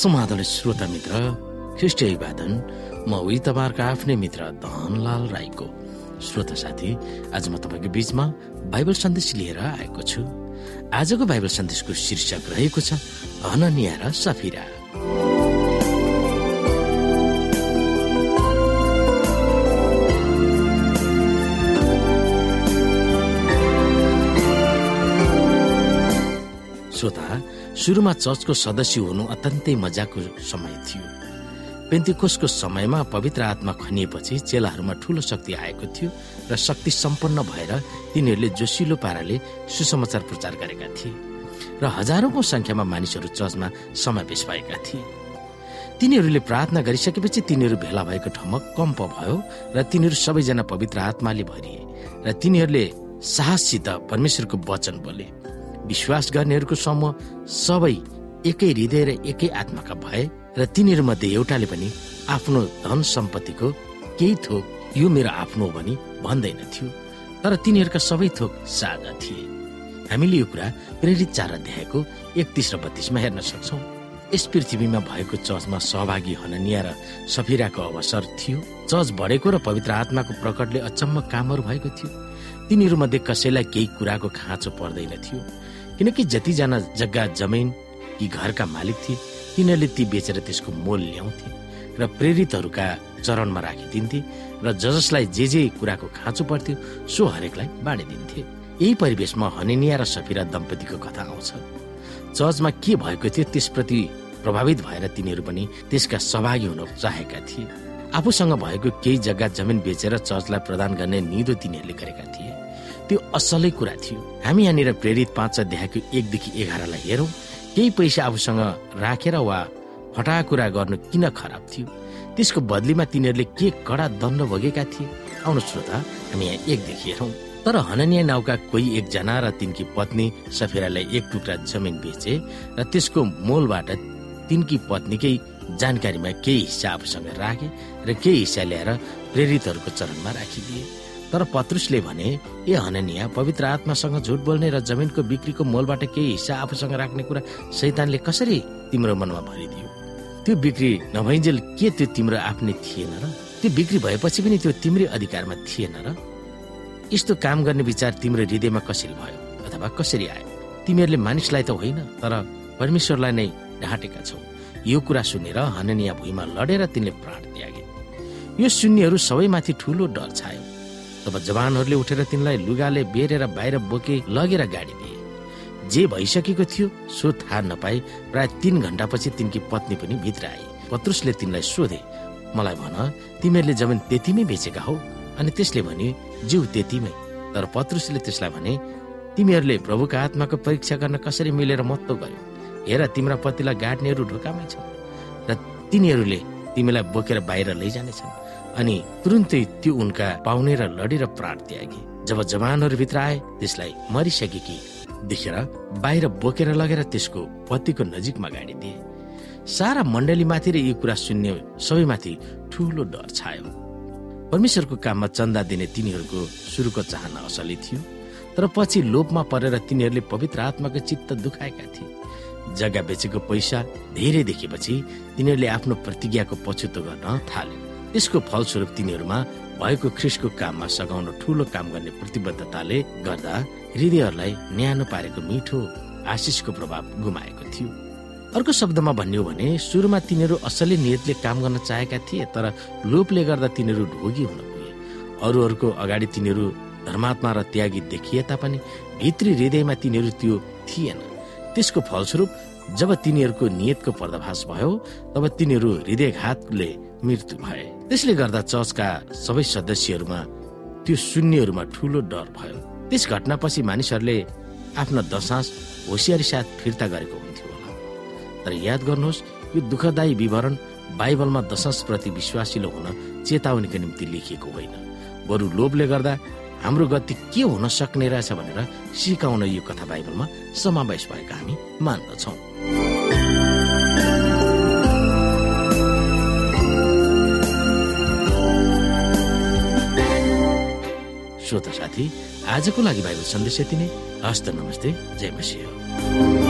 समाधान श्रोता मित्र ख्रिस्ट अभिवादन म उही तपाईँहरूको आफ्नै मित्र धनलाल राईको श्रोता साथी आज म तपाईँको बीचमा बाइबल सन्देश लिएर आएको छु। आजको बाइबल सन्देशको शीर्षक रहेको छ हननिया र सफिरा। श्रोता सुरुमा चर्चको सदस्य हुनु अत्यन्तै मजाको समय थियो। पेन्तिकोसको समयमा पवित्र आत्मा खनिएपछि चेलाहरूमा ठूलो शक्ति आएको थियो र शक्ति सम्पन्न भएर तिनीहरूले जोसिलो पाराले सुसमाचार प्रचार गरेका थिए र हजारौंको संख्यामा मानिसहरू चर्चमा समावेश भएका थिए। तिनीहरूले प्रार्थना गरिसकेपछि तिनीहरू भेला भएको ठाउँमा कम्प भयो र तिनीहरू सबैजना पवित्र आत्माले भरिए र तिनीहरूले साहससित परमेश्वरको वचन बोले। विश्वास गर्नेहरूको समूह सबै एकै हृदय र एकै आत्माका भए र तिनीहरू मध्ये एउटाले पनि आफ्नो धन सम्पत्तिको केही थोक यो मेरो आफ्नो हो भनी भन्दैन थियो। तर तिनीहरूका सबै थोक साझा थिए। हामीले यो कुरा प्रेरित चार अध्यायको एकतिस र बत्तीसमा हेर्न सक्छौ। यस पृथ्वीमा भएको चर्चमा सहभागी हननिया र सफिराको अवसर थियो। चर्च बढेको र पवित्र आत्माको प्रकटले अचम्म कामहरू भएको थियो। तिनीहरू मध्ये कसैलाई केही कुराको खाँचो पर्दैन थियो किनकि जतिजना जग्गा जमिन कि घरका मालिक थिए तिनीहरूले ती बेचेर त्यसको मोल ल्याउँथे र प्रेरितहरूका चरणमा राखिदिन्थे र ज जसलाई जे जे कुराको खाँचो पर्थ्यो सो हरेकलाई बाँडिदिन्थे। यही परिवेशमा हनेनिया र सफिरा दम्पतिको कथा आउँछ। चर्चमा के भएको थियो त्यसप्रति प्रभावित भएर तिनीहरू पनि त्यसका सहभागी हुन चाहेका थिए। आफूसँग भएको केही जग्गा जमिन बेचेर चर्चलाई प्रदान गर्ने निदो तिनीहरूले गरेका थिए। त्यो असलै कुरा थियो। हामी यहाँनिर प्रेरित पाँच अध्यायको एकदेखि एघारलाई हेरौँ। केही पैसा आफूसँग राखेर वा फटा कुरा गर्नु किन खराब थियो? त्यसको बदलीमा तिनीहरूले के कडा दण्ड भोगेका थिए? आउनु श्रोता हामी यहाँ एकदेखि हेरौँ। तर हननिया नाउका कोही एकजना र तिनकी पत्नी सफेरालाई एक टुक्रा जमिन बेचे र त्यसको मोलबाट तिनकी पत्नीकै जानकारीमा केही हिस्सा आफूसँग राखे र केही हिस्सा ल्याएर प्रेरितहरूको चरणमा राखिदिए। तर पत्रुसले भने ए हननिया पवित्र आत्मासँग झुट बोल्ने र जमिनको बिक्रीको मोलबाट केही हिस्सा आफूसँग राख्ने कुरा शैतानले कसरी तिम्रो मनमा भरिदियो? त्यो बिक्री नभइन्जेल के त्यो तिम्रो आफ्नै थिएन र? त्यो बिक्री भएपछि पनि त्यो तिम्रै अधिकारमा थिएन र? यस्तो काम गर्ने विचार तिम्रो हृदयमा कसरी भयो अथवा कसरी आयो? तिमीहरूले मानिसलाई त होइन तर परमेश्वरलाई नै ढाँटेका छौ। यो कुरा सुनेर हननिया भुइँमा लडेर तिनले प्राण त्यागे। यो सुन्नेहरू सबैमाथि ठुलो डर छायो। तब जवानहरूले उठेर तिनलाई लुगाले बेरेर बाहिर बोके लगेर गाडी दिए। जे भइसकेको थियो सो थाहा नपाए प्राय तीन घण्टापछि तिनकी पत्नी पनि भित्र आए। पत्रुसले तिनलाई सोधे मलाई भन तिमीहरूले जमिन त्यतिमै बेचेका हौ? अनि त्यसले भने जिउ त्यतिमै। तर पत्रुसले त्यसलाई भने तिमीहरूले प्रभुका आत्माको परीक्षा गर्न कसरी मिलेर महत्व गर्यो? हेर तिम्रा पतिलाई गाड्नेहरू ढोकामै छन् र तिनीहरूले तिमीलाई बोकेर बाहिर लैजानेछन्। अनि तुरुन्तै त्यो उनका पाउने र लडेर प्राण त्यागे। जब जवानहरू भित्र आए त्यसलाई मरिसकेकी देखेर बाहिर बोकेर लगेर त्यसको पतिको नजिकमा गाडी दिए। सारा मण्डली माथि र यो कुरा सुन्ने सबैमाथि ठुलो डर छायो। परमेश्वरको काममा चन्दा दिने तिनीहरूको सुरुको चाहना असली थियो। तर पछि लोपमा परेर तिनीहरूले पवित्र आत्माको चित्त दुखाएका थिए। जग्गा बेचेको पैसा धेरै देखेपछि तिनीहरूले आफ्नो प्रतिज्ञाको पछुतो गर्न थाले त्यसको फलस्वरूप तिनीहरूमा भएको ख्रिसको काममा सघाउन ठूलो काम गर्ने प्रतिबद्धताले गर्दा हृदयहरूलाई न्यानो पारेको मिठो आशिषको प्रभाव गुमाएको थियो। अर्को शब्दमा भन्ने हो भने सुरुमा तिनीहरू असली नियतले काम गर्न चाहेका थिए तर लोपले गर्दा तिनीहरू ढोगी हुन पुगे। अरूहरूको अगाडि तिनीहरू धर्मात्मा र त्यागी देखिए तापनि भित्री हृदयमा तिनीहरू त्यो थिएन। त्यसको फलस्वरूप जब तिनीहरूको नियतको पर्दाभास भयो तब तिनीहरू हृदयघातले मृत्यु भए। त्यसले गर्दा चर्चका सबै सदस्यहरूमा त्यो शून्यहरूमा ठुलो डर भयो। त्यस घटनापछि मानिसहरूले आफ्ना दशास होसियारी साथ फिर्ता गरेको हुन्थ्यो होला। तर याद गर्नुहोस् यो दुःखदायी विवरण बाइबलमा प्रति विश्वासिलो हुन चेतावनीको निम्ति लेखिएको होइन। बरु लोभले गर्दा हाम्रो गति के हुन सक्ने रहेछ भनेर सिकाउन यो कथा बाइबलमा समावेश भएको हामी मान्दछौ। श्रोता साथी आजको लागि बाइबल सन्देश यति नै। हस्त नमस्ते जय मसिंह।